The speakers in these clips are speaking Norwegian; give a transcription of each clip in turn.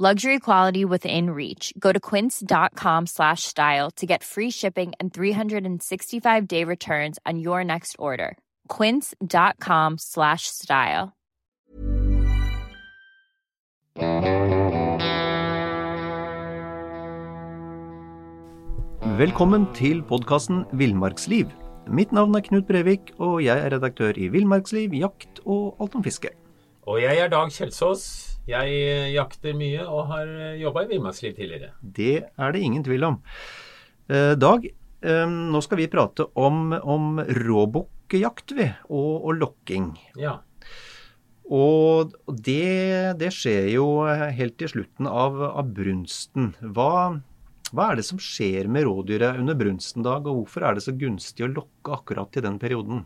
Luxury quality within reach. Go to quince.com slash style to get free shipping and 365 day returns on your next order. Quince.com slash style. Velkommen til podkasten Villmarksliv. Mitt navn er Knut Brevik, og jeg er redaktør i Villmarksliv, jakt og alt om fiske. Og jeg er Dag Kjelsås. Jeg eh, jakter mye og har jobba i villmarksliv tidligere. Det er det ingen tvil om. Eh, Dag, eh, nå skal vi prate om, om råbukkjakt, vi, og, og lokking. Ja. Og det, det, skjer jo helt til slutten av, av brunsten. Hva, hva, er det som skjer med rådyret under brunsten, Dag, og hvorfor er det så gunstig å lokke akkurat til den perioden?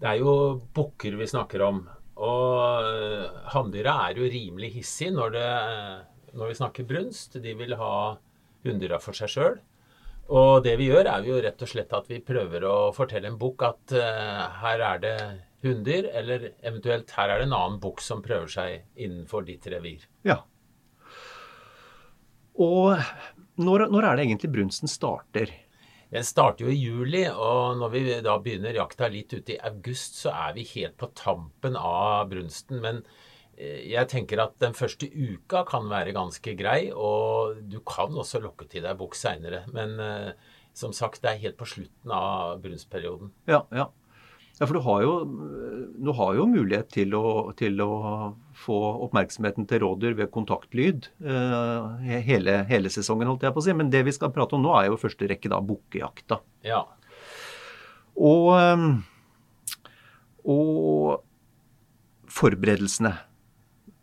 Det er jo bukker vi snakker om. Og eh, hanndyra er jo rimelig hissige når, når, vi snakker brunst. De vil ha hunndyra for seg sjøl. Og det vi gjør, er jo rett og slett at vi prøver å fortelle en bukk at uh, her er det hunndyr, eller eventuelt her er det en annen bukk som prøver seg innenfor ditt revir. Ja. Og når, når er det egentlig brunsten starter? Den starter jo i juli, og når vi da begynner jakta litt ute i august, så er vi helt på tampen av brunsten. Men eh, jeg tenker at den første uka kan være ganske grei, og du kan også lokke til deg bukk seinere. Men eh, som sagt, det er helt på slutten av brunstperioden. Ja, ja. Ja, for du har jo, du har jo mulighet til å, til å, få oppmerksomheten til rådyr ved kontaktlyd uh, hele, hele, sesongen, holdt jeg på å si. Men det vi skal prate om nå, er jo i første rekke da bukkejakta. Ja. Og, um, og forberedelsene.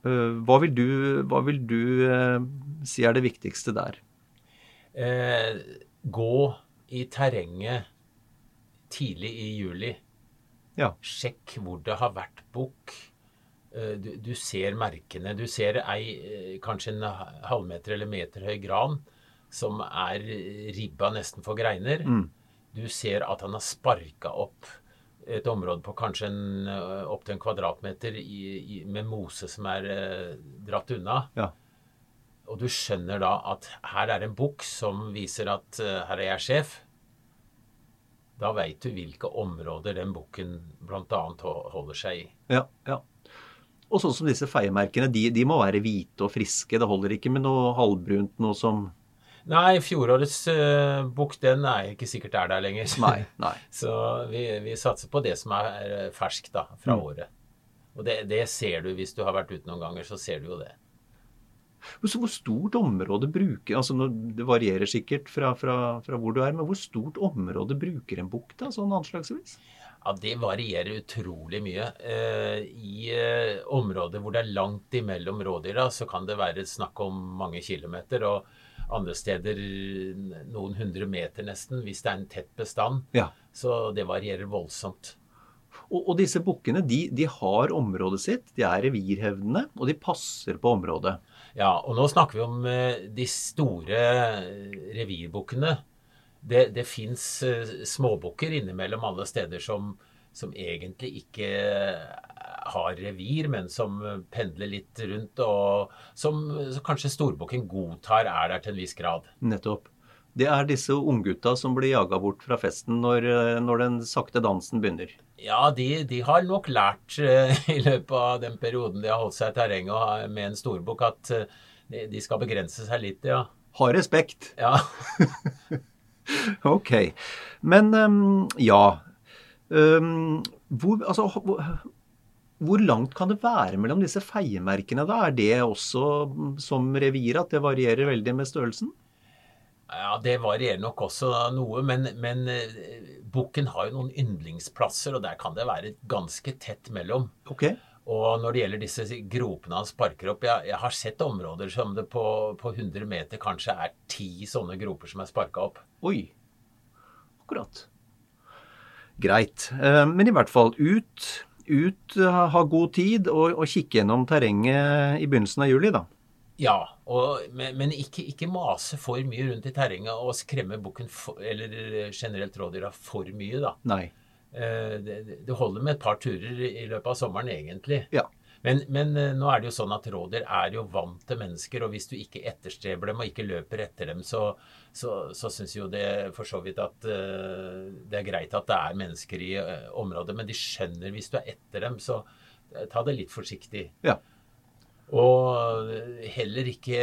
Uh, hva vil du, hva vil du uh, si er det viktigste der? gå i terrenget tidlig i juli. Ja. Sjekk hvor det har vært bukk. Eh, du, du, ser merkene. Du ser ei, eh, kanskje en halvmeter eller meter høy gran som er ribba nesten for greiner. Mm. Du ser at han har sparka opp et område på kanskje en, eh, opptil en kvadratmeter i, i, med mose som er eh, dratt unna. Ja. Og du skjønner da at her er en bukk som viser at uh, her er jeg sjef. Da veit du hvilke områder den bukken bl.a. holder seg i. Ja, ja. Og sånn som disse feiemerkene, de, de, må være hvite og friske. Det holder ikke med noe halvbrunt, noe som Nei, fjorårets uh, bukk den er ikke sikkert er der lenger. Nei, nei. Så vi, vi, satser på det som er eh, ferskt da, fra mm. året. Og det, det, ser du hvis du har vært ute noen ganger, så ser du jo det. Så hvor stort område bruker altså Det varierer sikkert fra, fra, fra, hvor du er, men hvor stort område bruker en bukk da, sånn anslagsvis? Ja, Det varierer utrolig mye. Eh, I eh, områder hvor det er langt imellom rådyra, så kan det være snakk om mange kilometer. og andre steder noen hundre meter nesten, hvis det er en tett bestand. Ja. Så det varierer voldsomt. Og, og disse bukkene de, de, har området sitt, de er revirhevdende, og de passer på området. Ja, og nå snakker vi om uh, de store revirbukkene. Det, det fins uh, småbukker innimellom alle steder som, som egentlig ikke har revir, men som pendler litt rundt, og som kanskje storbukken godtar er der til en viss grad. Nettopp. Det er disse unggutta som blir jaga bort fra festen når, når den sakte dansen begynner. Ja, de, de, har nok lært uh, i løpet av den perioden de har holdt seg i terrenget med en storbukk, at uh, de, de, skal begrense seg litt, ja. Ha respekt. Ja. ok. Men um, ja. Um, hvor, altså, hvor, hvor, langt kan det være mellom disse feiemerkene? da? Er det også som revir at det varierer veldig med størrelsen? Ja, Det varierer nok også noe, men, men bukken har jo noen yndlingsplasser, og der kan det være ganske tett mellom. Okay. Og når det gjelder disse gropene han sparker opp jeg, jeg, har sett områder som det på, på 100 meter kanskje er ti sånne groper som er sparka opp. Oi. Akkurat. Greit. Eh, men i hvert fall ut, ut ha god tid og, og kikke gjennom terrenget i begynnelsen av juli, da. Ja, og, men, men ikke, ikke, mase for mye rundt i terrenget og skremme bukken eller generelt rådyra for mye, da. Nei. Eh, det, det holder med et par turer i løpet av sommeren, egentlig. Ja. Men, men, eh, nå er det jo sånn at rådyr er jo vant til mennesker, og hvis du ikke etterstreber dem og ikke løper etter dem, så, så, så syns jo det for så vidt at uh, det er greit at det er mennesker i uh, området, men de skjønner hvis du er etter dem, så uh, ta det litt forsiktig. Ja. Og heller ikke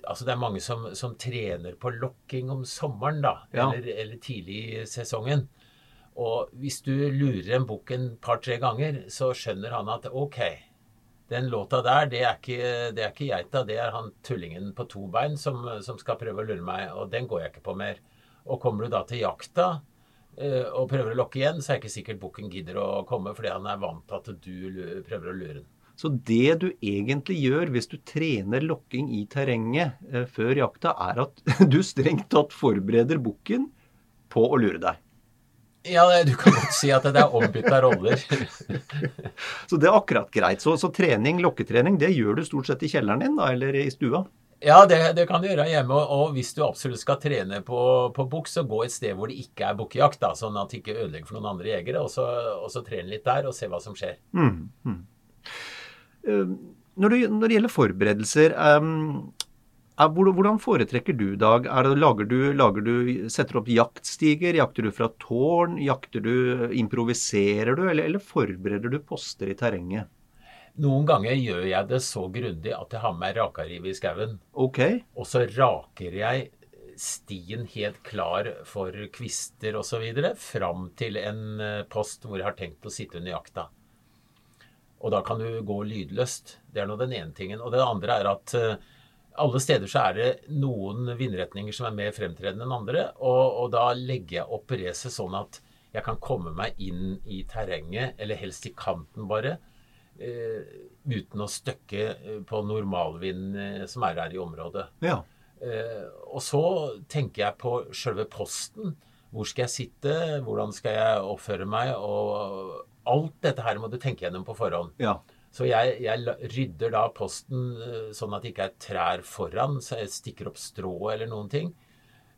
Altså det er mange som, som trener på lokking om sommeren, da, ja. eller, eller tidlig i sesongen. Og hvis du lurer en bukk en par-tre ganger, så skjønner han at OK, den låta der, det er ikke, det er ikke geita, det er han tullingen på to bein som, som, skal prøve å lure meg, og den går jeg ikke på mer. Og kommer du da til jakta uh, og prøver å lokke igjen, så er det ikke sikkert bukken gidder å komme fordi han er vant til at du prøver å lure den. Så det du egentlig gjør hvis du trener lokking i terrenget eh, før jakta, er at du strengt tatt forbereder bukken på å lure deg. Ja, du kan godt si at det er ombytta roller. så det er akkurat greit. Så, så, trening, lokketrening, det gjør du stort sett i kjelleren din da, eller i stua? Ja, det, det kan du gjøre hjemme. Og hvis du absolutt skal trene på, på bukk, så gå et sted hvor det ikke er bukkejakt. Sånn at det ikke ødelegger for noen andre jegere. Og så, og så trene litt der og se hva som skjer. Mm, mm. Uh, når, det, når, det, gjelder forberedelser, um, hvordan foretrekker du, Dag? Det, lager du, lager du, setter du opp jaktstiger? Jakter du fra tårn? Jakter du, Improviserer du, eller, eller forbereder du poster i terrenget? Noen ganger gjør jeg det så grundig at jeg har med meg rakariv i skauen. Okay. Og så raker jeg stien helt klar for kvister osv. fram til en eh, post hvor jeg har tenkt å sitte under jakta. Og da kan du gå lydløst. Det er nå den ene tingen. Og det andre er at eh, alle steder så er det noen vindretninger som er mer fremtredende enn andre. Og, og da legger jeg opp racet sånn at jeg kan komme meg inn i terrenget, eller helst i kanten bare, eh, uten å støkke eh, på normalvind eh, som er her i området. Ja. Eh, og så tenker jeg på sjølve posten. Hvor skal jeg sitte? Hvordan skal jeg oppføre meg? Og alt dette her må du tenke gjennom på forhånd. Ja. Så jeg, jeg, rydder da posten eh, sånn at det ikke er trær foran, så jeg stikker opp strå eller noen ting.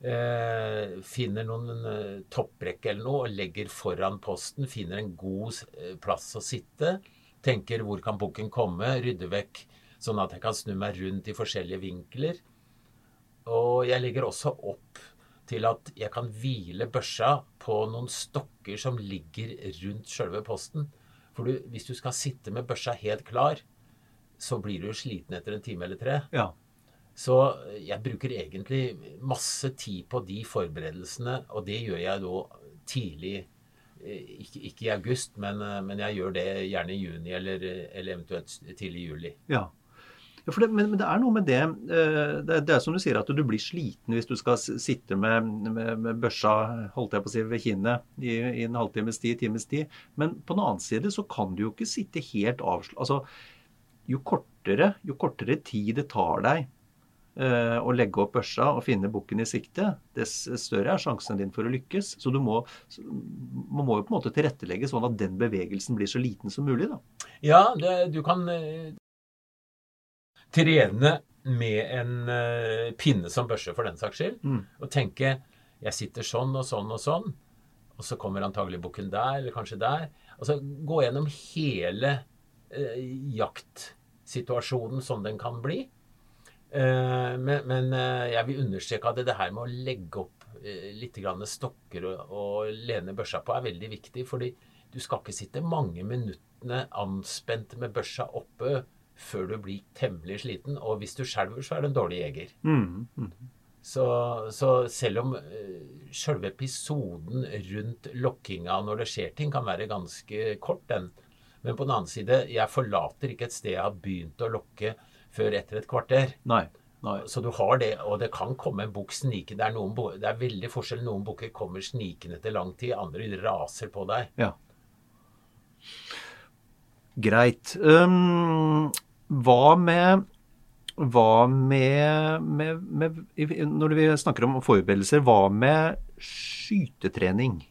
Eh, finner noen eh, toppbrekke eller noe og legger foran posten. Finner en god eh, plass å sitte. Tenker hvor kan bukken komme? Rydder vekk sånn at jeg kan snu meg rundt i forskjellige vinkler. Og jeg legger også opp til at jeg kan hvile børsa på noen stokker som ligger rundt sjølve posten. For du, hvis du skal sitte med børsa helt klar, så blir du sliten etter en time eller tre. Ja. Så jeg bruker egentlig masse tid på de forberedelsene, og det gjør jeg da tidlig. Eh, ikke, ikke i august, men, eh, men, jeg gjør det gjerne i juni eller, eller eventuelt tidlig i juli. Ja. Ja, det, men, men, det er noe med det, eh, det det, er som du sier, at du blir sliten hvis du skal sitte med, med, med børsa holdt jeg på å si, ved kinnet i, i en halvtimes tid, times tid. Men på den annen side så kan du jo ikke sitte helt avslått. Altså, jo kortere, jo kortere tid det tar deg eh, å legge opp børsa og finne bukken i sikte, dess større er sjansen din for å lykkes. Så må, man må jo på en måte tilrettelegge sånn at den bevegelsen blir så liten som mulig. da. Ja, det, du kan eh, trene med en uh, pinne som børse, for den saks skyld. Mm. Og tenke jeg sitter sånn og sånn og sånn, og så kommer antagelig bukken der, eller kanskje der. Altså gå gjennom hele uh, jaktsituasjonen som den kan bli. Uh, men, men jeg vil understreke at det her med å legge opp litt stokker og, og lene børsa på er veldig viktig. fordi du skal ikke sitte mange minuttene anspent med børsa oppe før du blir temmelig sliten. Og hvis du skjelver, så er du en dårlig jeger. Mm, mm. Så, så selv om uh, selve episoden rundt lokkinga når det skjer ting, kan være ganske kort, den. Men på den annen side, jeg forlater ikke et sted jeg har begynt å lokke før etter et kvarter. Nei. Nei. Så du har det, og det kan komme en bukk snikende. Det det er veldig forskjell. Noen bukker kommer snikende etter lang tid, andre raser på deg. Ja. Greit. Um, hva med hva med, med, med, Når vi snakker om forberedelser, hva med skytetrening?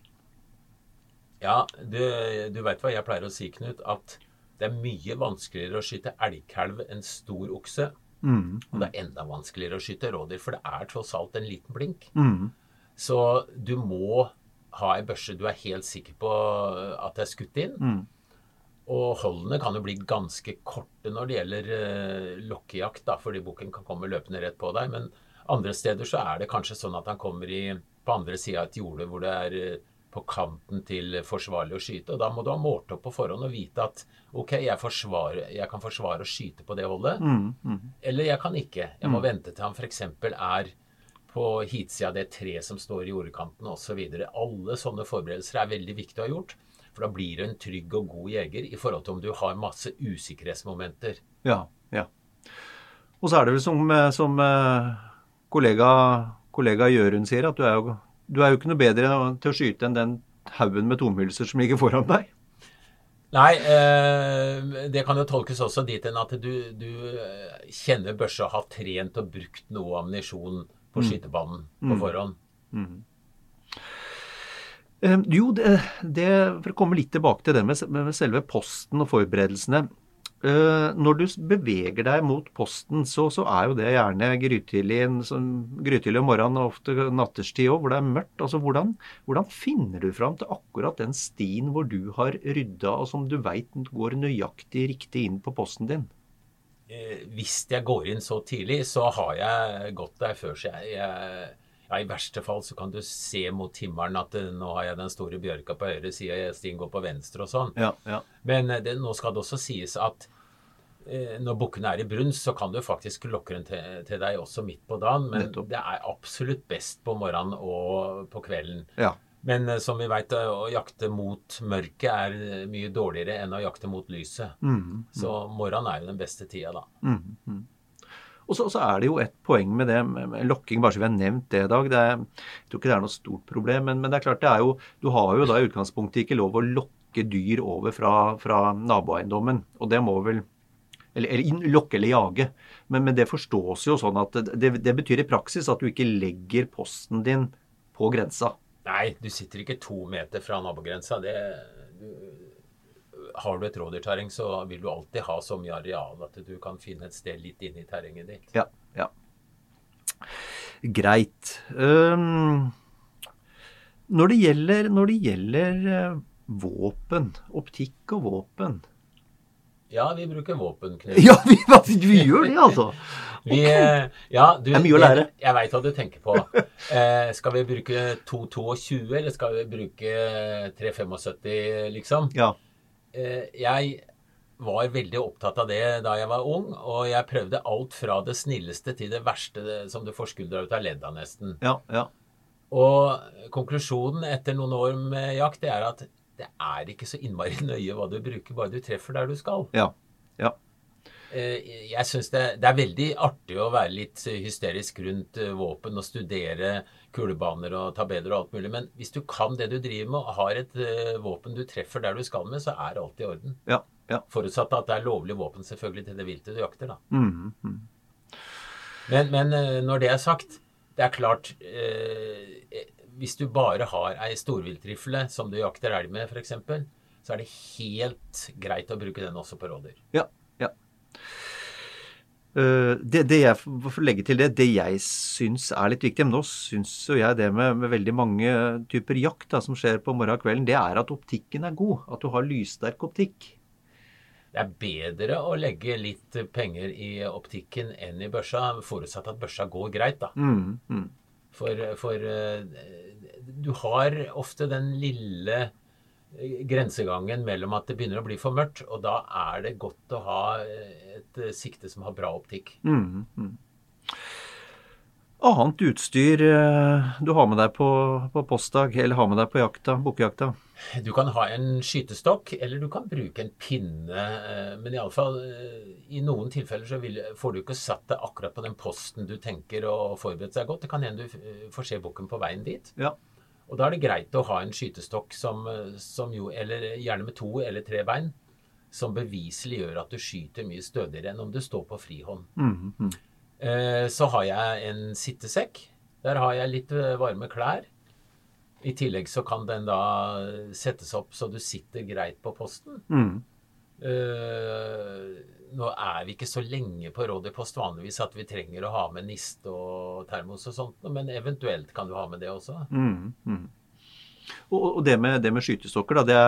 Ja, du, du veit hva jeg pleier å si, Knut. At det er mye vanskeligere å skyte elgkalv enn stor okse. Mm, mm. Og det er enda vanskeligere å skyte rådyr, for det er tross alt en liten blink. Mm. Så du må ha ei børse du er helt sikker på at det er skutt inn. Mm. Og holdene kan jo bli ganske korte når det gjelder uh, lokkejakt, da, fordi bukken kan komme løpende rett på deg. Men andre steder så er det kanskje sånn at han kommer i, på andre sida av et jorde hvor det er uh, på kanten til forsvarlig å skyte. Og da må du ha målt opp på forhånd og vite at OK, jeg, jeg kan forsvare å skyte på det holdet. Mm, mm. Eller jeg kan ikke. Jeg må mm. vente til han f.eks. er på hitsida det treet som står i jordekanten osv. Alle sånne forberedelser er veldig viktig å ha gjort. For da blir du en trygg og god jeger i forhold til om du har masse usikkerhetsmomenter. Ja, ja. Og så er det vel som, eh, som eh, kollega, kollega Jørund sier, at du er, jo, du er jo ikke noe bedre til å skyte enn den haugen med tomhylser som ligger foran deg. Nei, eh, det kan jo tolkes også dit hen at du, du eh, kjenner børsa har trent og brukt noe ammunisjon på mm. skytebanen på mm. forhånd. Mm. Eh, jo, det, det, for å komme litt tilbake til det med, med selve posten og forberedelsene. Eh, når du beveger deg mot posten, så, så er jo det gjerne grytidlig, grytidlig om morgenen og ofte natterstid òg, hvor det er mørkt. Altså, hvordan, hvordan, finner du fram til akkurat den stien hvor du har rydda, og som du veit går nøyaktig riktig inn på posten din? Eh, hvis jeg går inn så tidlig, så har jeg gått der før. Så jeg, jeg ja, I verste fall så kan du se mot himmelen at eh, nå har jeg den store bjørka på høyre side, stien går på venstre og sånn. Ja, ja. Men eh, det, nå skal det også sies at eh, når bukkene er i brunst, så kan du faktisk lokke den til, til, deg også midt på dagen. Men Nettopp. det er absolutt best på morgenen og på kvelden. Ja. Men eh, som vi veit, å jakte mot mørket er mye dårligere enn å jakte mot lyset. Mm, mm. Så morgenen er jo den beste tida, da. Mm, mm. Og så, er det jo et poeng med det med lokking, bare så vi har nevnt det i dag. Det er, jeg tror ikke det er noe stort problem, men, men, det er klart det er jo Du har jo da i utgangspunktet ikke lov å lokke dyr over fra, fra naboeiendommen. Og det må vel eller, eller, lokke eller jage. Men, men, det forstås jo sånn at det, det, betyr i praksis at du ikke legger posten din på grensa. Nei, du sitter ikke to meter fra nabogrensa. Det, du, har du et rådyrterreng, så vil du alltid ha så mye areal at du kan finne et sted litt inne i terrenget ditt. Ja, ja. Greit. Um, når, det gjelder, når det gjelder uh, våpen, optikk og våpen Ja, vi bruker våpen, Knut. Ja, vi, vi, gjør det, altså? vi, uh, ja, du, det er mye å lære. Jeg, jeg veit hva du tenker på. Eh, skal vi bruke 222, eller skal vi bruke 375, liksom? Ja. Eh, jeg var veldig opptatt av det da jeg var ung, og jeg prøvde alt fra det snilleste til det verste som du får skuldra ut av ledda, nesten. Ja, ja. Og konklusjonen etter noen år med jakt, det er at det er ikke så innmari nøye hva du bruker, bare du treffer der du skal. Ja, ja. Eh, jeg syns det, det, er veldig artig å være litt hysterisk rundt eh, våpen og studere kulebaner og tabeller og alt mulig, men hvis du kan det du driver med og har et uh, våpen du treffer der du skal med, så er alt i orden. Ja, ja. Forutsatt at det er lovlig våpen selvfølgelig til det viltet du jakter, da. Mm, mm. Men, men uh, når det er sagt, det er klart uh, Hvis du bare har ei storviltrifle som du jakter elg med, f.eks., så er det helt greit å bruke den også på rådyr. Ja, Uh, det, det, jeg får legge til det, det jeg syns er litt viktig, men nå syns jo jeg det med, med, veldig mange typer jakt da, som skjer på morgen og kvelden, det er at optikken er god. At du har lyssterk optikk. Det er bedre å legge litt penger i optikken enn i børsa, forutsatt at børsa går greit, da. Mm, mm. For, for uh, du har ofte den lille grensegangen mellom at det begynner å bli for mørkt, og da er det godt å ha et sikte som har bra optikk. Mm, mm. annet utstyr eh, du har med deg på, på postdag, eller har med deg på jakta, bukkejakta? Du kan ha en skytestokk, eller du kan bruke en pinne. eh, Men iallfall i noen tilfeller så vil, får du ikke satt deg akkurat på den posten du tenker å forberede seg godt. Det kan hende du eh, får se bukken på veien dit. Ja. Og da er det greit å ha en skytestokk som, som jo Eller gjerne med to eller tre bein. Som beviselig gjør at du skyter mye stødigere enn om du står på frihånd. Mm, mm. Eh, Så har jeg en sittesekk. Der har jeg litt eh, varme klær. I tillegg så kan den da settes opp så du sitter greit på posten. Mm. Eh, nå er vi ikke så lenge på rådyrpost vanligvis at vi trenger å ha med niste og termos og sånt, men eventuelt kan du ha med det også. Mm, mm. Og, og det med, det med skytestokker, da, det,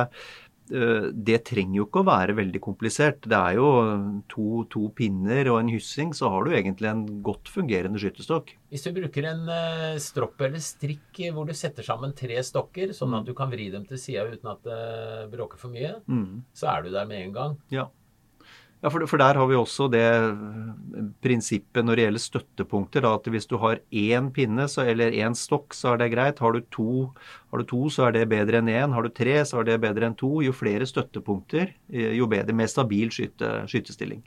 eh, det trenger jo ikke å være veldig komplisert. Det er jo to, to pinner og en hyssing, så har du egentlig en godt fungerende skytestokk. Hvis du bruker en eh, stropp eller strikk hvor du setter sammen tre stokker, sånn at du kan vri dem til sida uten at det bråker for mye, mm. så er du der med en gang. Ja. Ja, for, for der har vi også det eh, prinsippet når det gjelder støttepunkter, da, at hvis du har én pinne så, eller én stokk, så er det greit. Har du, to, har du to, så er det bedre enn én. Har du tre, så er det bedre enn to. Jo flere støttepunkter, eh, jo bedre. Mer stabil skyte, skytestilling.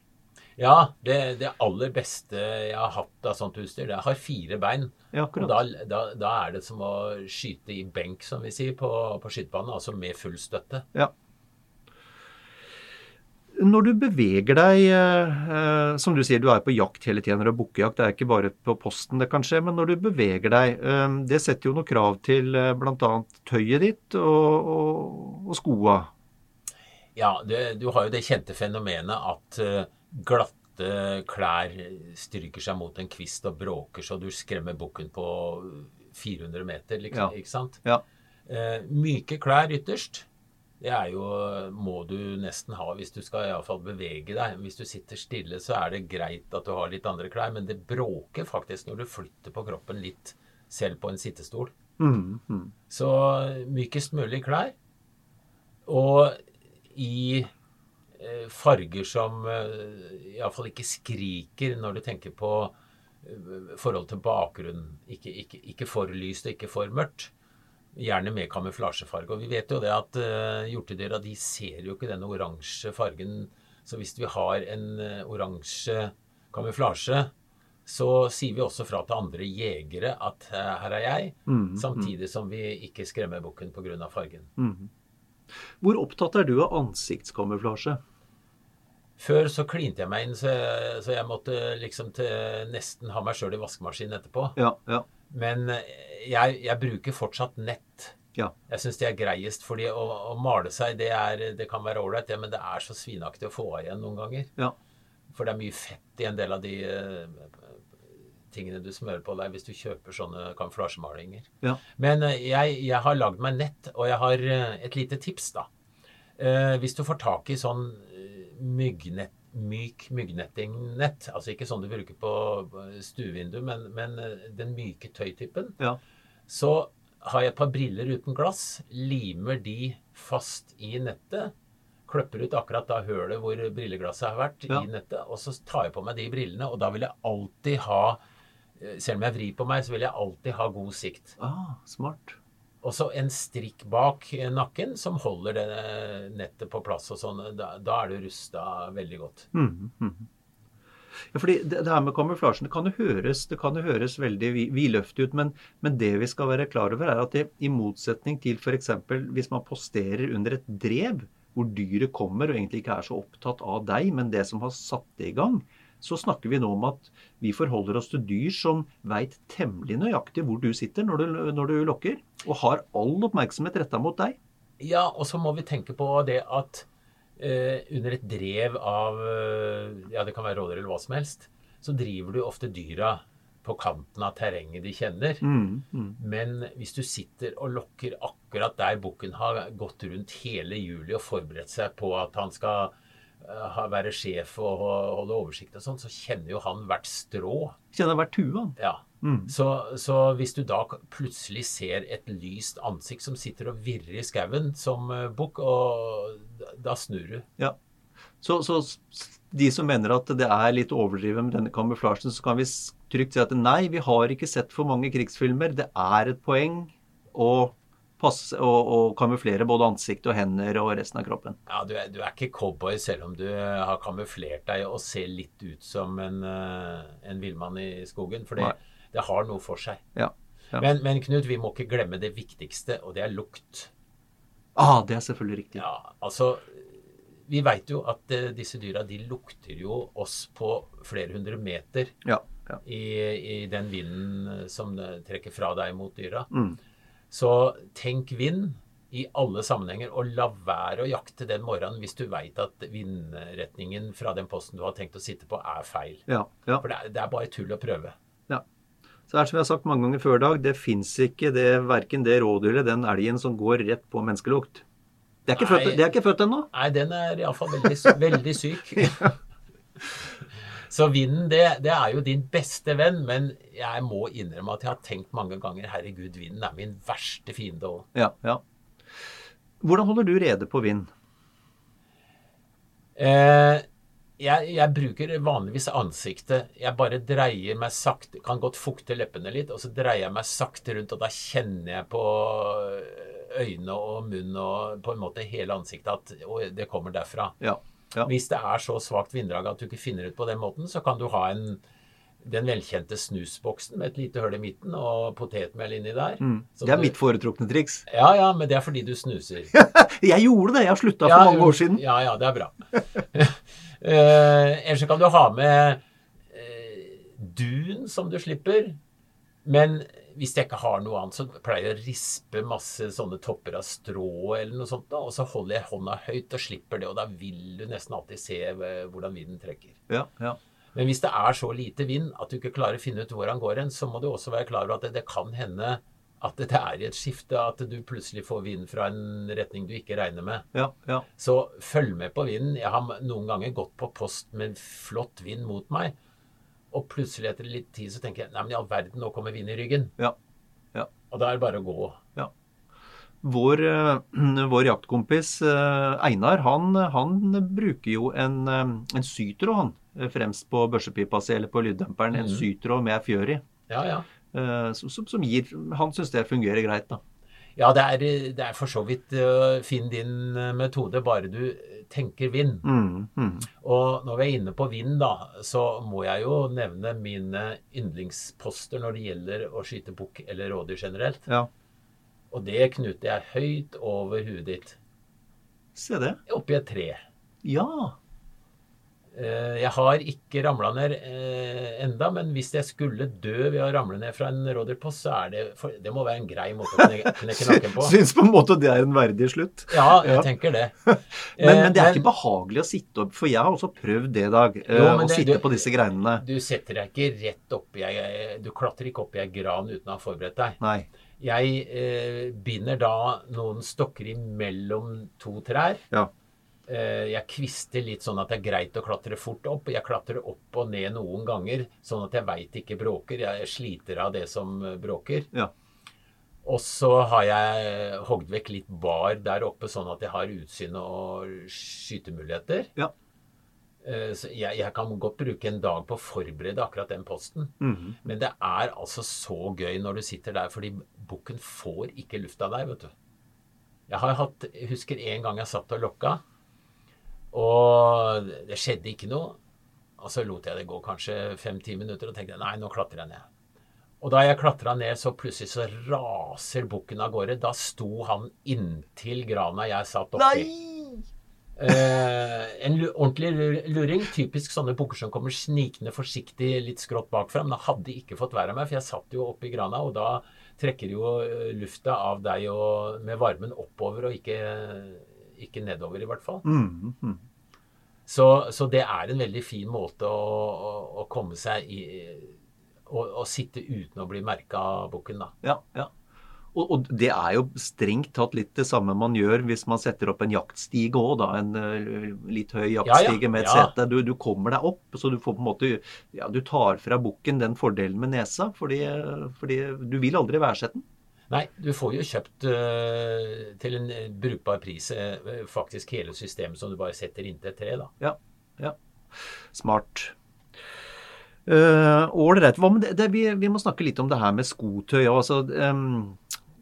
Ja, det, det aller beste jeg har hatt av sånt utstyr, det har fire bein. Ja, Og akkurat. da, da, da er det som å skyte i benk, som vi sier, på, på skytebanen. Altså med full støtte. Ja. Når du beveger deg, eh, eh, som du sier, du er på jakt hele tiden, er bukkejakt, det er ikke bare på posten det kan skje, men når du beveger deg, eh, det setter jo noe krav til bl.a. tøyet ditt og, og, og skoa. Ja, det, du har jo det kjente fenomenet at glatte klær stryker seg mot en kvist og bråker så du skremmer bukken på 400 meter, liksom, Ja. ikke sant? Ja. Myke klær ytterst, det er jo, må du nesten ha hvis du skal i alle fall bevege deg. Hvis du sitter stille, så er det greit at du har litt andre klær, men det bråker faktisk når du flytter på kroppen litt, selv på en sittestol. Mm, mm. Så mykest mulig klær. Og i eh, farger som eh, iallfall ikke skriker når du tenker på eh, forhold til bakgrunnen. Ikke, ikke, ikke for lyst og ikke for mørkt. Gjerne med kamuflasjefarge. Og vi vet jo det at uh, hjortedyra de ser jo ikke denne oransje fargen. Så hvis vi har en uh, oransje kamuflasje, så sier vi også fra til andre jegere at uh, her er jeg. Mm, Samtidig som vi ikke skremmer bukken pga. fargen. mm. Hvor opptatt er du av ansiktskamuflasje? Før så klinte jeg meg inn, så jeg, så jeg måtte liksom til nesten ha meg sjøl i vaskemaskinen etterpå. Ja, ja, Men eh, jeg, jeg bruker fortsatt nett. ja. Jeg syns det er greiest, fordi å, å male seg, det, er, det kan være ålreit, men det er så svinaktig å få av igjen noen ganger. ja. For det er mye fett i en del av de eh, tingene du smører på deg hvis du kjøper sånne kamuflasjemalinger. ja. Men eh, jeg, jeg har lagd meg nett, og jeg har et lite tips, da. Eh, hvis du får tak i sånn myggnett, myk myggnettingnett, altså ikke sånn du bruker på stuevindu, men, men eh, den myke tøytypen, ja. så har jeg et par briller uten glass, limer de fast i nettet, kløpper ut akkurat da hølet hvor brilleglasset har vært Ja. i nettet, og så tar jeg på meg de brillene, og da vil jeg alltid ha eh, selv om jeg vrir på meg, så vil jeg alltid ha god sikt. Ah, smart. Og så en strikk bak nakken som holder det nettet på plass og sånn. Da, da er du rusta veldig godt. Mm, mm. Ja, fordi det, det her med kamuflasjen, det kan jo høres, kan jo høres veldig vi- vidløftig ut, men, men det vi skal være klar over, er at det, i motsetning til f.eks. hvis man posterer under et drev, hvor dyret kommer og egentlig ikke er så opptatt av deg, men det som har satt det i gang, så snakker vi nå om at vi forholder oss til dyr som veit temmelig nøyaktig hvor du sitter når du, når du lokker, og har all oppmerksomhet retta mot deg. Ja, og så må vi tenke på det at eh, under et drev av eh, Ja, det kan være rådyr eller hva som helst, så driver du ofte dyra på kanten av terrenget de kjenner. Mm, mm. Men hvis du sitter og lokker akkurat der bukken har gått rundt hele juli og forberedt seg på at han skal være sjef og ho- holde oversikt og sånn, så kjenner jo han hvert strå. Kjenner hvert tue, han. Ja. Mm. Så, så hvis du da plutselig ser et lyst ansikt som sitter og virrer i skauen som eh, bukk, og da- snur du. Ja. Så, så de som mener at det er litt overdrevet med denne kamuflasjen, så kan vi trygt si at nei, vi har ikke sett for mange krigsfilmer. Det er et poeng å, passe, og, og, kamuflere både ansikt og hender og resten av kroppen. Ja, du er, du er, ikke cowboy selv om du har kamuflert deg og ser litt ut som en, eh, en villmann i skogen. For det, det, har noe for seg. Ja, ja. Men, men Knut, vi må ikke glemme det viktigste, og det er lukt. Ah, det er selvfølgelig riktig. Ja, altså vi veit jo at uh, disse dyra de lukter jo oss på flere hundre meter ja. I, I, den vinden eh, som trekker fra deg mot dyra. Mm. Så tenk vind i alle sammenhenger, og la være å jakte den morgenen hvis du veit at vindretningen fra den posten du har tenkt å sitte på, er feil. Ja, ja. For det er, det er, bare tull å prøve. Ja. Så det er som jeg har sagt mange ganger før i dag, det fins ikke det, verken det rådyret, den elgen, som går rett på menneskelukt. Det er ikke, født, det er ikke født ennå? Nei, den er iallfall veldig, veldig syk. Så vinden, det, det, er jo din beste venn, men jeg må innrømme at jeg har tenkt mange ganger herregud, vinden er min verste fiende òg. Ja, ja. Hvordan holder du rede på vind? Eh, jeg, jeg, bruker vanligvis ansiktet. Jeg bare dreier meg sakte Kan godt fukte leppene litt, og så dreier jeg meg sakte rundt, og da kjenner jeg på øyne og munn og på en måte hele ansiktet at det kommer derfra. Ja, ja. Hvis det er så svakt vinddrag at du ikke finner ut på den måten, så kan du ha en, den velkjente snusboksen med et lite hull i midten og potetmel inni der. Mm. Det er du, mitt foretrukne triks. Ja, ja, men det er fordi du snuser. jeg gjorde det. Jeg har slutta for mange år siden. Ja, ja, det er bra. uh, ellers kan du ha med uh, dun som du slipper. Men hvis jeg ikke har noe annet, så pleier jeg å rispe masse sånne topper av strå eller noe sånt. Da, og så holder jeg hånda høyt og slipper det, og da vil du nesten alltid se eh, hvordan vinden trekker. Ja, ja. Men hvis det er så lite vind at du ikke klarer å finne ut hvor han går hen, så må du også være klar over at det, det kan hende at det er i et skifte, at du plutselig får vind fra en retning du ikke regner med. Ja, ja. Så følg med på vinden. Jeg har noen ganger gått på post med flott vind mot meg. Og plutselig etter litt tid så tenker jeg nei, men i all verden, nå kommer vind i ryggen. Ja. ja. Og da er det bare å gå. Ja. Vår, uh, vår jaktkompis uh, Einar, han, han, bruker jo en, uh, en sytråd, han. Fremst på børsepipa si eller på lyddemperen. Mm. En sytråd med fjør i. Ja, ja. Som, som, gir Han syns det fungerer greit, da. Ja, det er, det er for så vidt uh, Finn din metode, bare du tenker vind. Mm, mm. Og når vi er inne på vind, da, så må jeg jo nevne mine yndlingsposter når det gjelder å skyte bukk eller rådyr generelt. Ja. Og det knuter jeg høyt over huet ditt. Se det. Oppi et tre. Ja. Eh, jeg har ikke ramla ned eh, enda, men hvis jeg skulle dø ved å ramle ned fra en rådyrpost, så er det for, Det må være en grei måte å knekke nakken på. Syns på en måte det er en verdig slutt. Ja, jeg ja. tenker det. men, men, det er men, ikke behagelig å sitte opp, for jeg har også prøvd det, Dag. Jo, å det, sitte du, på disse greinene. Du setter deg ikke rett oppi Du klatrer ikke opp i ei gran uten å ha forberedt deg. Nei. Jeg eh, binder da noen stokker imellom to trær. Ja. Eh, jeg kvister litt sånn at det er greit å klatre fort opp. Jeg klatrer opp og ned noen ganger, sånn at jeg veit ikke bråker. Jeg sliter av det som bråker. Ja. Og så har jeg hogd vekk litt bar der oppe, sånn at jeg har utsyn og skytemuligheter. Ja. Eh, så jeg, jeg, kan godt bruke en dag på å forberede akkurat den posten. Mm -hmm. Men det er altså så gøy når du sitter der, fordi bukken får ikke luft av deg, vet du. Jeg har hatt, husker en gang jeg satt og lokka. Og det skjedde ikke noe. Og så lot jeg det gå kanskje fem-ti minutter og tenkte nei, nå klatrer jeg ned. Og da jeg klatra ned, så plutselig så raser bukken av gårde. Da sto han inntil grana jeg satt oppi. Nei! Eh, en ordentlig luring. Typisk sånne bukker som kommer snikende forsiktig litt skrått bakfra. Men det hadde ikke fått være meg, for jeg satt jo oppi grana, og da trekker jo eh, lufta av deg og, med varmen oppover og ikke ikke nedover, i hvert fall. Mm, mm. Så, så, det er en veldig fin måte å, å, å komme seg i Å sitte uten å bli merka av bukken, da. Ja, ja. Og, og, det er jo strengt tatt litt det samme man gjør hvis man setter opp en jaktstige òg, da. En uh, litt høy jaktstige ja, med et sete. Du, du, kommer deg opp, så du får på en måte Ja, du tar fra bukken den fordelen med nesa, fordi, fordi du vil aldri værsette den. Nei, du får jo kjøpt uh, til en brukbar pris uh, faktisk hele systemet som du bare setter inntil et tre. da. Ja, ja. Smart. Ålreit. Uh, vi, vi, må snakke litt om det her med skotøy. Altså, um,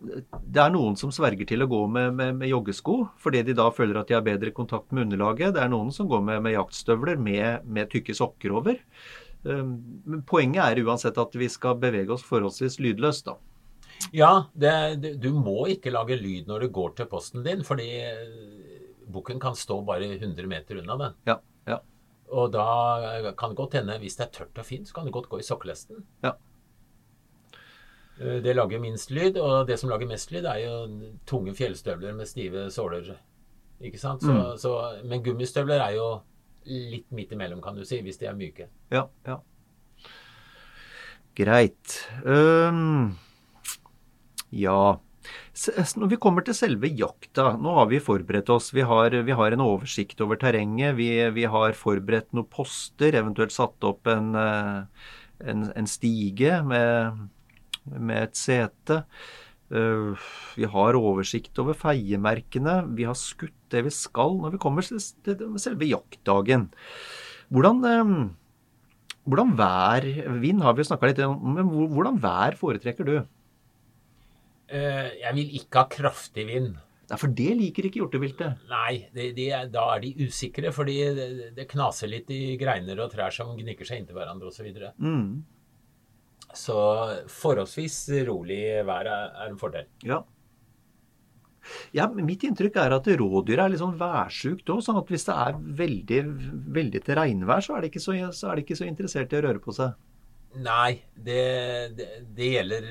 det er noen som sverger til å gå med, med, med, joggesko fordi de da føler at de har bedre kontakt med underlaget. Det er noen som går med, med jaktstøvler med, tykke sokker over. Um, men poenget er uansett at vi skal bevege oss forholdsvis lydløst, da. Ja, det, du må ikke lage lyd når du går til posten din, fordi eh, bukken kan stå bare 100 meter unna den. Ja, ja. Og da kan det godt hende, hvis det er tørt og fint, så kan det godt gå i sokkelesten. Ja. Eh, det lager minst lyd, og det som lager mest lyd, er jo tunge fjellstøvler med stive såler. Ikke sant? Så, mm. så, men gummistøvler er jo litt midt imellom, kan du si, hvis de er myke. Ja, ja. Greit. Um, ja. Når vi kommer til selve jakta, nå har vi forberedt oss. Vi har, vi har en oversikt over terrenget. Vi, vi, har forberedt noen poster, eventuelt satt opp en, eh, en, en stige med med et sete. Eh, vi har oversikt over feiemerkene. Vi har skutt det vi skal når vi kommer til selve jaktdagen. Hvordan, eh, hvordan vær Vind har vi snakka litt om, men hvordan vær foretrekker du? Eh, jeg vil ikke ha kraftig vind. Nei, For det liker ikke hjorteviltet? Nei, de, de, da er de usikre. Fordi det, det, knaser litt i greiner og trær som gnikker seg inntil hverandre osv. Mm. Så forholdsvis rolig vær er en fordel. Ja. Ja, Mitt inntrykk er at rådyr er litt sånn værsjukt òg. Sånn at hvis det er veldig, veldig til regnvær, så er, så, så er de ikke så interessert i å røre på seg. Nei, det, det, det gjelder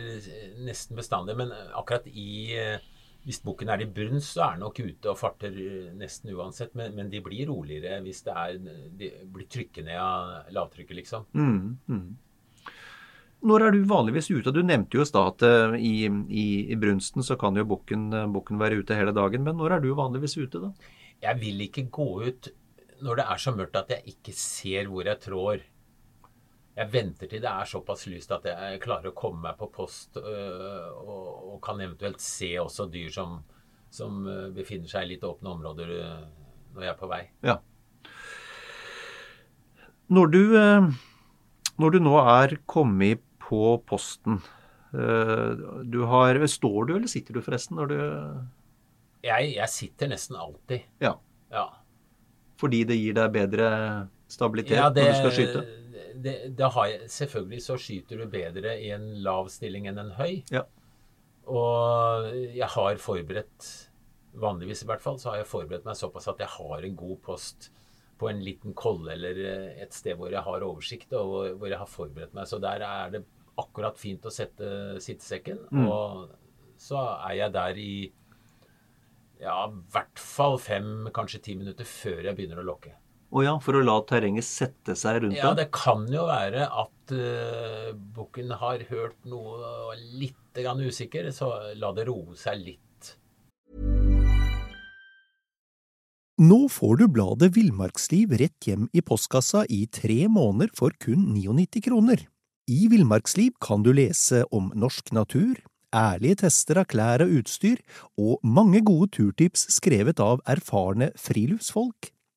nesten bestandig. Men akkurat i Hvis bukken er i brunst, så er den nok ute og farter nesten uansett. Men, men de blir roligere hvis det er, de blir trykket ned av lavtrykket, liksom. Mm, mm. Når er du vanligvis ute? Du nevnte jo i stad at eh, i, i, i, brunsten så kan jo bukken, eh, bukken være ute hele dagen. Men når er du vanligvis ute, da? Jeg vil ikke gå ut når det er så mørkt at jeg ikke ser hvor jeg trår. Jeg venter til det er såpass lyst at jeg klarer å komme meg på post øh, og, og, kan eventuelt se også dyr som, som befinner seg i litt åpne områder når jeg er på vei. Ja. Når du, når du nå er kommet på posten. Eh, du har, står du, eller sitter du forresten når du jeg, jeg sitter nesten alltid. Ja. ja. Fordi det gir deg bedre stabilitet ja, det, når du skal skyte? Det, det jeg, selvfølgelig så skyter du bedre i en lav stilling enn en høy. Ja. Og jeg har forberedt, vanligvis i hvert fall, så har jeg forberedt meg såpass at jeg har en god post på en liten kolle eller et sted hvor jeg har oversikt og hvor jeg har forberedt meg. Så der er det akkurat fint å sette sittesekken. Mm. Og så er jeg der i ja, i hvert fall fem, kanskje ti minutter før jeg begynner å lokke. Å oh ja, for å la terrenget sette seg rundt Ja, det kan jo være at uh, bukken har hørt noe og er litt grann usikker, så la det roe seg litt. Nå får du bladet Villmarksliv rett hjem i postkassa i tre måneder for kun 99 kroner. I Villmarksliv kan du lese om norsk natur, ærlige tester av klær og utstyr, og mange gode turtips skrevet av erfarne friluftsfolk,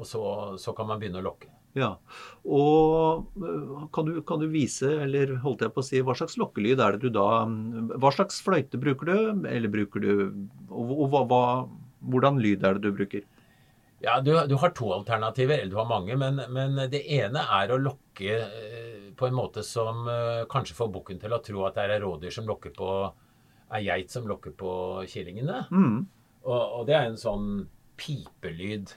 Og så, så, kan man begynne å lokke. Ja, og øh, kan du, kan du, vise, eller holdt jeg på å si, hva slags lokkelyd er det du da Hva slags fløyte bruker du, eller bruker du Og, og hva, hvordan lyd er det du bruker? Ja, du, du, har to alternativer, eller du har mange, men, men det ene er å lokke øh, på en måte som eh, kanskje får bukken til å tro at det er rådyr som lokker på ei geit som lokker på killingene. Mm. Og, og det er en sånn pipelyd.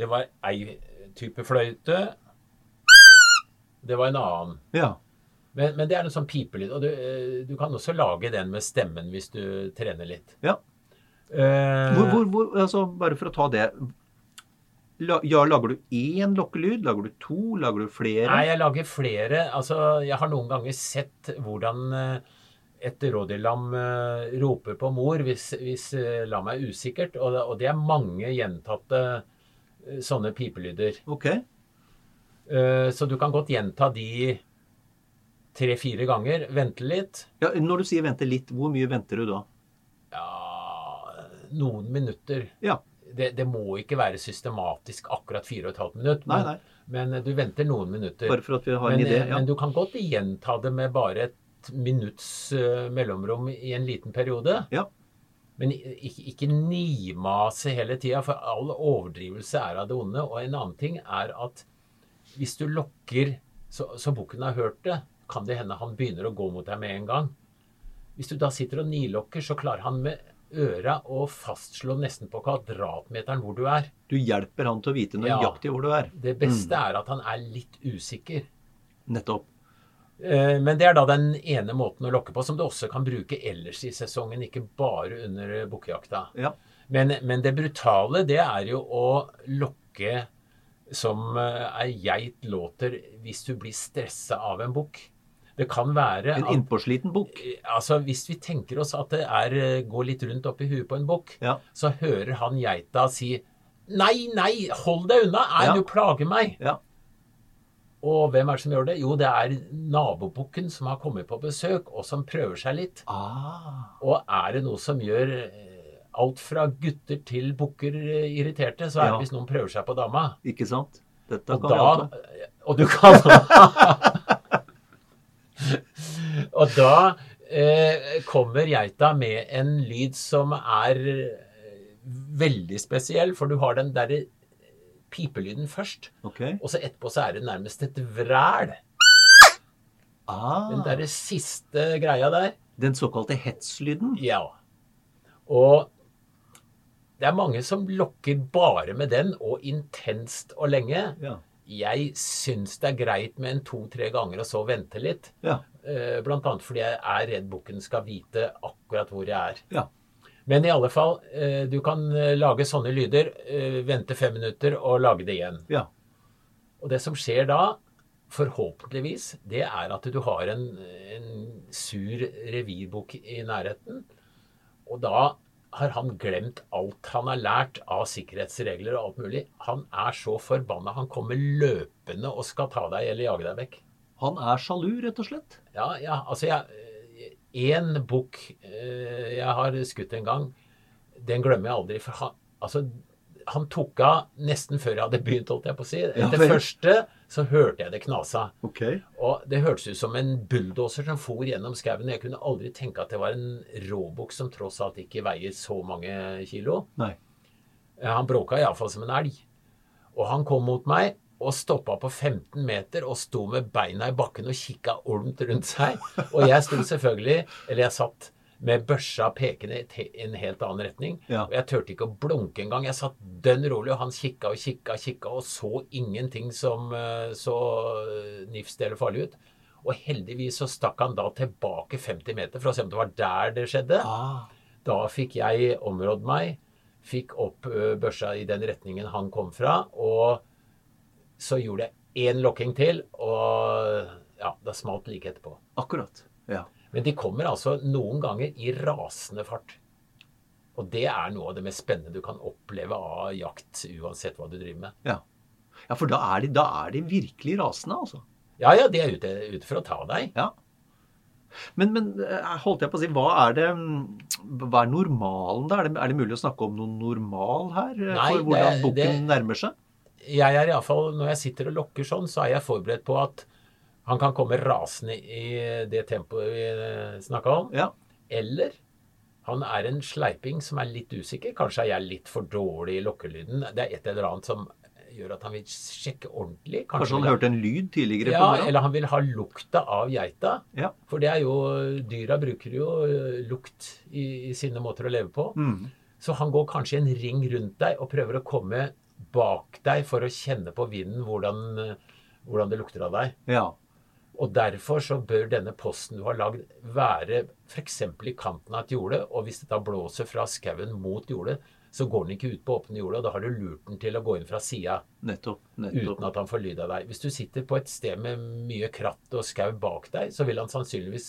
Det var ei type fløyte. Det var en annen. Ja. Men, men det er en sånn pipelyd. Og du, eh, du kan også lage den med stemmen hvis du trener litt. ja. Eh, Hvor, hvor, hvor, altså, bare for å ta det. Ja, lager du én lokkelyd? Lager du to? Lager du flere? Nei, jeg lager flere. Altså, jeg har noen ganger sett hvordan eh, et rådyrlam eh, roper på mor hvis, hvis lammet er usikkert. Og, det- og det er mange gjentatte sånne pipelyder. Ok. Eh, Så du kan godt gjenta de tre-fire ganger. Vente litt. Ja, når du sier vente litt, hvor mye venter du da? Ja, noen minutter. Ja. Det, det må ikke være systematisk akkurat fire og et halvt minutt. Nei, Men, nei. men eh, du venter noen minutter. Bare for at vi har men, en idé. eh, Ja. men du kan godt gjenta det med bare et minutts eh, mellomrom i en liten periode. Ja. Men ikke, ikke nimase hele tida, for all overdrivelse er av det onde. Og en annen ting er at hvis du lokker så, så bukken har hørt det, kan det hende han begynner å gå mot deg med en gang. Hvis du da sitter og nilokker, så klarer han med øra å fastslå nesten på kvadratmeteren hvor du er. Du hjelper han til å vite Ja. nøyaktig hvor du er. Det beste Mm. er at han er litt usikker. Nettopp. Eh, Men det er da den ene måten å lokke på, som du også kan bruke ellers i sesongen, ikke bare under eh, bukkejakta. Ja. Men, men det brutale, det er jo å lokke som eh, ei geit låter hvis du blir stressa av en bukk. Det kan være En innpåsliten bukk. Altså, Hvis vi tenker oss at det er, eh, går litt rundt oppi huet på en bukk, Ja. så hører han geita si Nei, nei, hold deg unna! Nei, Ja. du plager meg! Ja. Og hvem er det som gjør det? Jo, det er nabobukken som har kommet på besøk, og som prøver seg litt. Ah. Og er det noe som gjør eh, alt fra gutter til bukker eh, irriterte, så er Ja. det hvis noen prøver seg på dama. Ikke sant? Dette Og kan vi da alt om. Og du kan Og da eh, kommer geita med en lyd som er eh, veldig spesiell, for du har den derre pipelyden først. Okay. Og så etterpå så er det nærmest et vræl. Ah. Den derre siste greia der. Den såkalte hetslyden. Ja. Og det er mange som lokker bare med den, og intenst og lenge. Ja. Jeg syns det er greit med en to-tre ganger og så vente litt. Ja. Eh, Blant annet fordi jeg er redd bukken skal vite akkurat hvor jeg er. Ja. Men i alle fall, eh, du kan eh, lage sånne lyder, eh, vente fem minutter og lage det igjen. Ja. Og det som skjer da, forhåpentligvis, det er at du har en, en sur revirbukk i nærheten. Og da har han glemt alt han har lært av sikkerhetsregler og alt mulig. Han er så forbanna. Han kommer løpende og skal ta deg eller jage deg vekk. Han er sjalu, rett og slett. Ja, ja, altså jeg Én bukk eh, jeg har skutt en gang, den glemmer jeg aldri. For han, altså, han tok av nesten før jeg hadde begynt, holdt jeg på å si. Ja, Etter vel. første så hørte jeg det knasa. Okay. Og det hørtes ut som en bulldoser som for gjennom skauen. Jeg kunne aldri tenke at det var en råbukk som tross alt ikke veier så mange kilo. Nei. Han bråka iallfall som en elg. Og han kom mot meg og stoppa på 15 meter og sto med beina i bakken og kikka olmt rundt seg. Og jeg sto selvfølgelig, eller jeg satt med børsa pekende i en helt annen retning. Ja. Og jeg turte ikke å blunke engang. Jeg satt dønn rolig, og han kikka og kikka kikka og så ingenting som eh, så eh, nifst eller farlig ut. Og heldigvis så stakk han da tilbake 50 meter for å se om det var der det skjedde. Ah. Da fikk jeg områdd meg, fikk opp børsa i den retningen han kom fra, og så gjorde jeg én lokking til, og ja, da smalt det like etterpå. Akkurat. Ja. Men de kommer altså noen ganger i rasende fart. Og det er noe av det mest spennende du kan oppleve av jakt, uansett hva du driver med. Ja, ja for da er, de, da er de virkelig rasende, altså. Ja, ja, de er ute, ute for å ta deg. Ja. Men, men eh, holdt jeg på å si, hva er det mm, Hva er normalen da? Er det, er det mulig å snakke om noe normal her? eh, Nei, for hvordan det- bukken nærmer seg? Jeg er iallfall Når jeg sitter og lokker sånn, så er jeg forberedt på at han kan komme rasende i det tempoet vi snakka om. Ja. Eller han er en sleiping som er litt usikker. Kanskje er jeg litt for dårlig i lokkelyden. Det er et eller annet som gjør at han vil sjekke ordentlig. Kanskje han vil hørte en lyd tidligere? ja, på eller han vil ha lukta av geita. Ja. For det er jo Dyra bruker jo eh, lukt i, i sine måter å leve på. Mm. Så han går kanskje en ring rundt deg og prøver å komme bak deg for å kjenne på vinden hvordan, eh, hvordan det lukter av deg. ja. Og derfor så bør denne posten du har lagd være f.eks. i kanten av et jorde, og hvis det da blåser fra skauen mot jordet, så går den ikke ut på åpne jordet, og da har du lurt den til å gå inn fra sida uten at han får lyd av deg. Hvis du sitter på et sted med mye kratt og skau bak deg, så vil han sannsynligvis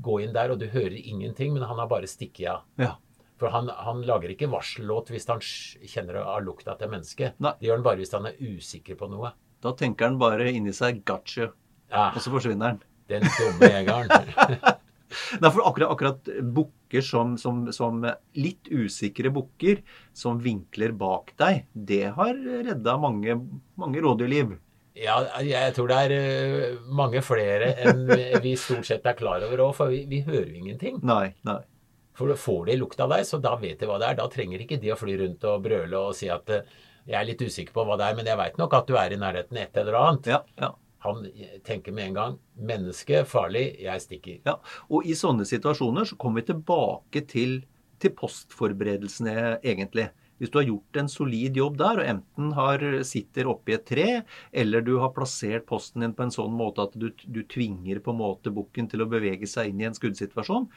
gå inn der, og du hører ingenting, men han har bare stikket av. Ja. For han, han lager ikke varsellåt hvis han kjenner av lukta til mennesket. Det gjør han bare hvis han er usikker på noe. Da tenker han bare inni seg 'gotcha', Ja, og så forsvinner han. den dumme jegeren. Nei, for akkurat, akkurat bukker som, som, som litt usikre bukker som vinkler bak deg, det har redda mange, mange rådyrliv. Ja, jeg tror det er eh, mange flere enn vi stort sett er klar over òg, for vi, vi hører jo ingenting. Nei, nei. For får de lukt av deg, så da vet de hva det er. Da trenger ikke de å fly rundt og brøle og si at eh, jeg er litt usikker på hva det er, men jeg veit nok at du er i nærheten et eller annet. Ja, ja. Han tenker med en gang menneske, farlig, jeg stikker. Ja, og i sånne situasjoner så kommer vi tilbake til, til postforberedelsene, egentlig. Hvis du har gjort en solid jobb der, og enten har, sitter oppi et tre, eller du har plassert posten din på en sånn måte at du, du tvinger på en måte bukken til å bevege seg inn i en skuddsituasjon,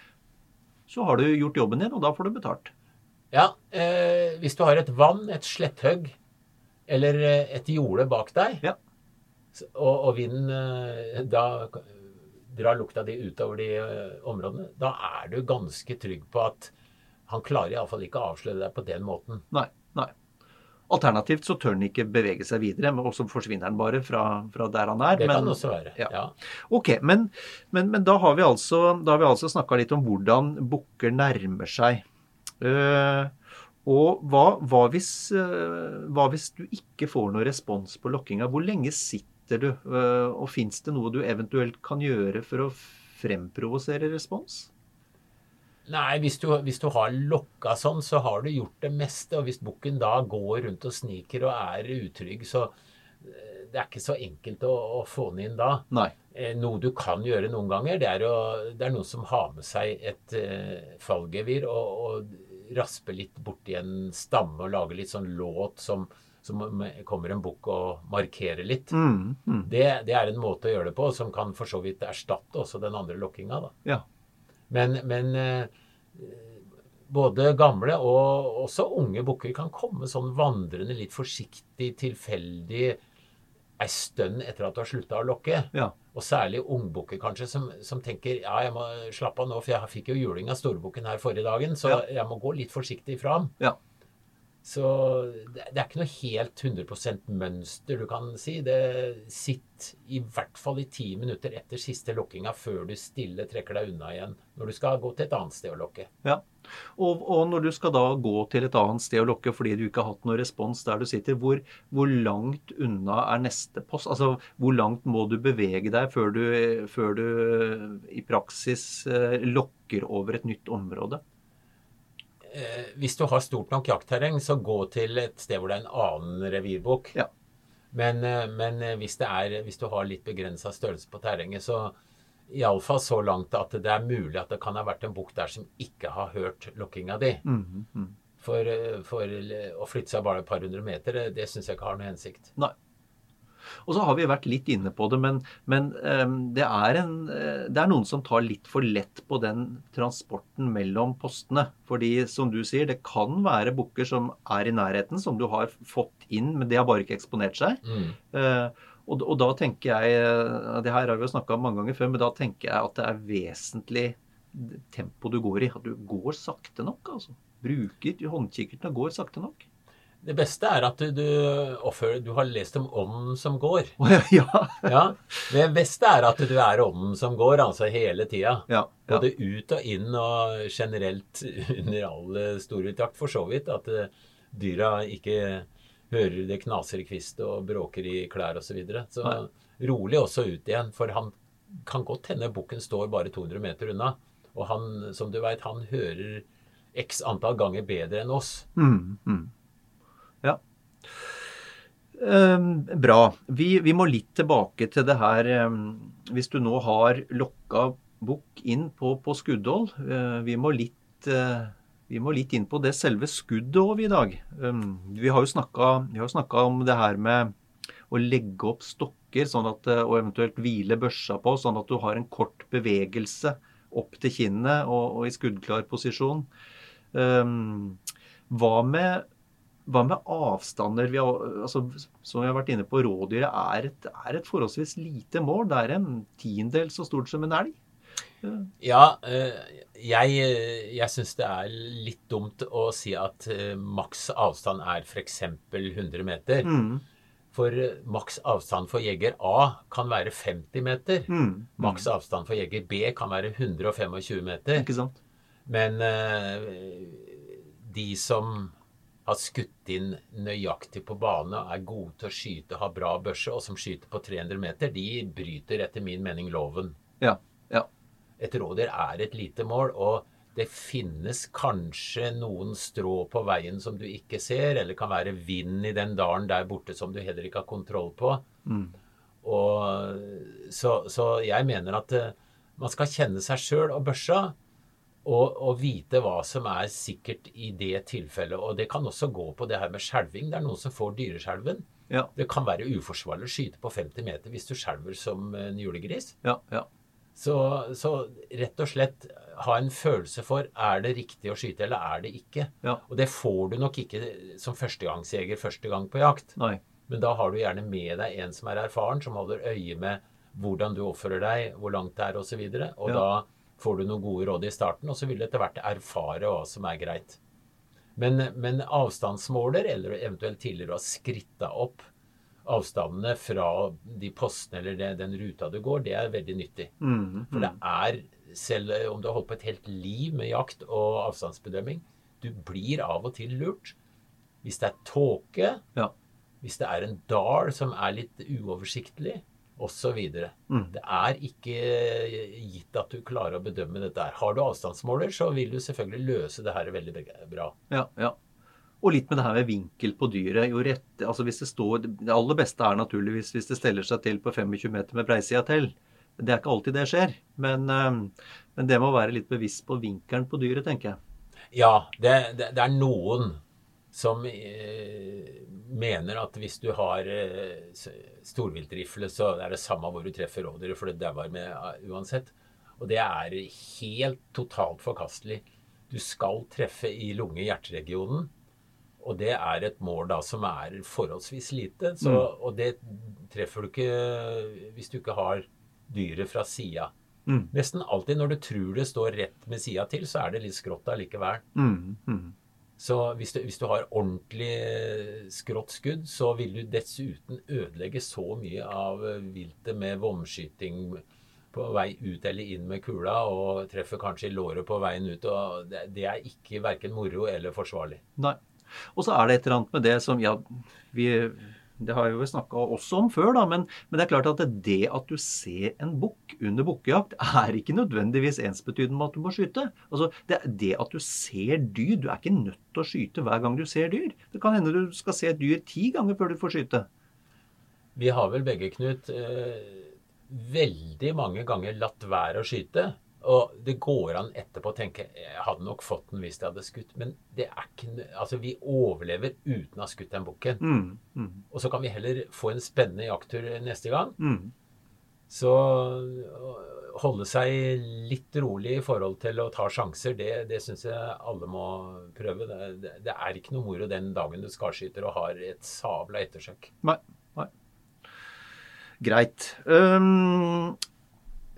så har du gjort jobben din, og da får du betalt. Ja, eh, hvis du har et vann, et sletthøgg eller eh, et jorde bak deg, Ja. og, og vinden eh, da drar lukta di utover de eh, områdene, da er du ganske trygg på at han klarer iallfall ikke å avsløre deg på den måten. Nei. Alternativt så tør han ikke bevege seg videre, men også forsvinner han bare fra, fra der han er. Det men, kan også være. ja. Ja. Ok, men, men, men da har vi altså, da har vi altså snakka litt om hvordan bukker nærmer seg. Uh, og hva, hva, hvis, uh, hva hvis du ikke får noe respons på lokkinga? Hvor lenge sitter du? Uh, og fins det noe du eventuelt kan gjøre for å fremprovosere respons? Nei, hvis du, hvis du har lokka sånn, så har du gjort det meste. Og hvis bukken da går rundt og sniker og er utrygg, så eh, det er ikke så enkelt å, å få den inn da. Nei. Eh, Noe du kan gjøre noen ganger, det er, å, det er noen som har med seg et eh, fallgevir og, og rasper litt borti en stamme og lager litt sånn låt som, som kommer en bukk og markerer litt. Mm, mm, Det, det er en måte å gjøre det på som kan for så vidt erstatte også den andre lokkinga. da. ja. Men, men eh, både gamle og også unge bukker kan komme sånn vandrende litt forsiktig, tilfeldig ei stund etter at du har slutta å lokke. ja. Og særlig ungbukker kanskje, som, som tenker ja, jeg må slappe av nå, for jeg fikk jo juling av storbukken her forrige dagen, så Ja. jeg må gå litt forsiktig fram. Ja. Så det, er ikke noe helt 100% mønster du kan si. Det sitter i hvert fall i ti minutter etter siste lokkinga før du stille trekker deg unna igjen når du skal gå til et annet sted og lokke. Ja. Og, og når du skal da gå til et annet sted og lokke fordi du ikke har hatt noen respons der du sitter, hvor, hvor langt unna er neste post? Altså hvor langt må du bevege deg før du, før du i praksis eh, lokker over et nytt område? Eh, hvis du har stort nok jaktterreng, så gå til et sted hvor det er en annen revirbukk. Ja. Men, eh, men eh, hvis, det er, hvis du har litt begrensa størrelse på terrenget, så iallfall så langt at det er mulig at det kan ha vært en bukk der som ikke har hørt lokkinga di. Mm, mhm. For, eh, for å flytte seg bare et par hundre meter, det, syns jeg ikke har noe hensikt. Nei. Og så har vi vært litt inne på det, men, men eh, det, er en, eh, det er noen som tar litt for lett på den transporten mellom postene. Fordi som du sier, det kan være bukker som er i nærheten, som du har fått inn, men de har bare ikke eksponert seg. Mm. Eh, og, og da tenker jeg eh, Det her har vi jo snakka om mange ganger før, men da tenker jeg at det er vesentlig tempo du går i. At du går sakte nok, altså. Bruker håndkikkerten og går sakte nok. Det beste er at du, du, oppfører- du har lest om ånden som går. Ja, ja, Det beste er at du er ånden som går, altså hele tida. ja, ja. Både ut og inn og generelt under all storviltjakt, for så vidt. At eh, dyra ikke hører det knaser i kvist og bråker i klær osv. Så, videre. så Nei. rolig også ut igjen. For han kan godt hende bukken står bare 200 meter unna. Og han, som du veit, han hører x antall ganger bedre enn oss. Mm, mm. Um, bra. Vi, vi, må litt tilbake til det her um, Hvis du nå har lokka bukk inn på, på skuddhold, uh, vi, må litt, uh, vi må litt inn på det selve skuddet òg i dag. Um, vi har jo snakka om det her med å legge opp stokker sånn at, uh, og eventuelt hvile børsa på, sånn at du har en kort bevegelse opp til kinnet og, og i skuddklar posisjon. hva med hva med avstander? Vi har, altså, som vi har vært inne på, rådyret er et, er et forholdsvis lite mål. Det er en tiendedel så stort som en elg. Ja, eh, jeg, jeg syns det er litt dumt å si at eh, maks avstand er f.eks. 100 meter. Mm. For eh, maks avstand for jeger A kan være 50 meter. Mm. Maks avstand for jeger B kan være 125 meter. Ikke sant? Men de som har skutt inn nøyaktig på bane, er gode til å skyte, har bra børse, og som skyter på 300 meter, de bryter etter min mening loven. Ja, ja. Et rådyr er et lite mål, og det finnes kanskje noen strå på veien som du ikke ser, eller kan være vind i den dalen der borte som du heller ikke har kontroll på. Mm. Og, så, så, jeg mener at uh, man skal kjenne seg sjøl og børsa og, og, vite hva som er sikkert i det tilfellet. Og det kan også gå på det her med skjelving. Det er noen som får dyreskjelven. Ja. Det kan være uforsvarlig å skyte på 50 meter hvis du skjelver som en julegris. Ja, ja. Så, så, rett og slett ha en følelse for er det riktig å skyte, eller er det ikke. Ja. Og det får du nok ikke som førstegangsjeger første gang på jakt. Nei. Men da har du gjerne med deg en som er erfaren, som holder øye med hvordan du oppfører deg, hvor langt det er osv. Og, så videre, og ja. da får du noen gode råd i starten, og så vil du etter hvert erfare hva som er greit. Men, men avstandsmåler, eller eventuelt tidligere ha skritta opp avstandene fra de postene eller det, den ruta du går, det er veldig nyttig. Mm, mm. For det er, selv om du har holdt på et helt liv med jakt og avstandsbedømming, du blir av og til lurt. Hvis det er tåke, ja. hvis det er en dal som er litt uoversiktlig, osv. Mm. Det er ikke gitt at du klarer å bedømme dette her. Har du avstandsmåler, så vil du selvfølgelig løse det her veldig bra. Ja, ja. Og litt med det her med vinkel på dyret. Jo rett, altså hvis Det står, det aller beste er naturligvis hvis det steller seg til på 25 meter med breisida til. Det er ikke alltid det skjer. Men, men, det må være litt bevisst på vinkelen på dyret, tenker jeg. Ja, det, det, det er noen som eh, mener at hvis du har eh, storviltrifle, så er det samme hvor du treffer rådyret, for det dauer med uh, uansett. Og det er helt totalt forkastelig. Du skal treffe i lunge-hjerteregionen. Og det er et mål da som er forholdsvis lite. Så, mm. Og det treffer du ikke hvis du ikke har dyret fra sida. Mm. Nesten alltid når du tror det står rett med sida til, så er det litt skrått allikevel. Mm. Så hvis du, hvis du, har ordentlig eh, skrått skudd, så vil du dessuten ødelegge så mye av eh, viltet med vomskyting på vei ut eller inn med kula, og treffer kanskje i låret på veien ut. og Det, det er ikke verken moro eller forsvarlig. Nei. Og så er det et eller annet med det som Ja, vi det har vi jo snakka også om før, da, men, men, det er klart at det at du ser en bukk under bukkejakt, er ikke nødvendigvis ensbetydende med at du må skyte. Altså, det, det at du ser dyr Du er ikke nødt til å skyte hver gang du ser dyr. Det kan hende du skal se et dyr ti ganger før du får skyte. Vi har vel begge, Knut, eh, veldig mange ganger latt være å skyte. Og det går an etterpå å tenke jeg hadde nok fått den hvis jeg hadde skutt. Men det er ikke, altså vi overlever uten å ha skutt den bukken. Mm, mm. Og så kan vi heller få en spennende jakttur neste gang. Mm. Så holde seg litt rolig i forhold til å ta sjanser, det, det syns jeg alle må prøve. Det, det, er ikke noe moro den dagen du skarskyter og har et sabla ettersøk. Nei. nei. Greit. Um,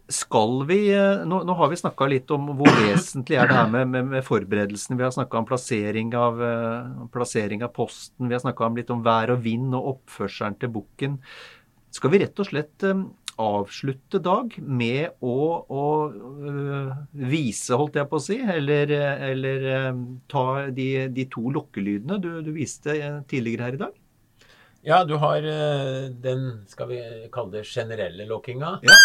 skal vi eh, Nå, nå har vi snakka litt om hvor vesentlig er det her med, med, med forberedelsen. Vi har snakka om plassering av, uh, plassering av, posten. Vi har snakka litt om vær og vind og oppførselen til bukken. Skal vi rett og slett um, avslutte dag med å, å vise, holdt jeg på å si, eller, eller ta de, de, to lokkelydene du, du viste tidligere her i dag? Ja, du har den, skal vi kalle det generelle lokkinga. Ja.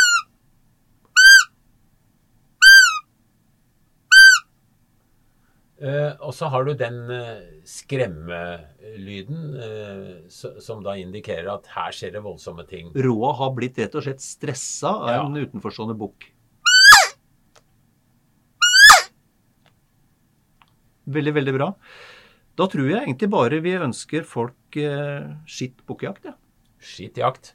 Eh, og så har du den eh, skremmelyden eh, so, som da indikerer at her skjer det voldsomme ting. Roa har blitt rett og slett stressa av Ja. en utenforstående bukk. Veldig, veldig bra. Da tror jeg egentlig bare vi ønsker folk skitt bukkejakt, ja. Skittjakt.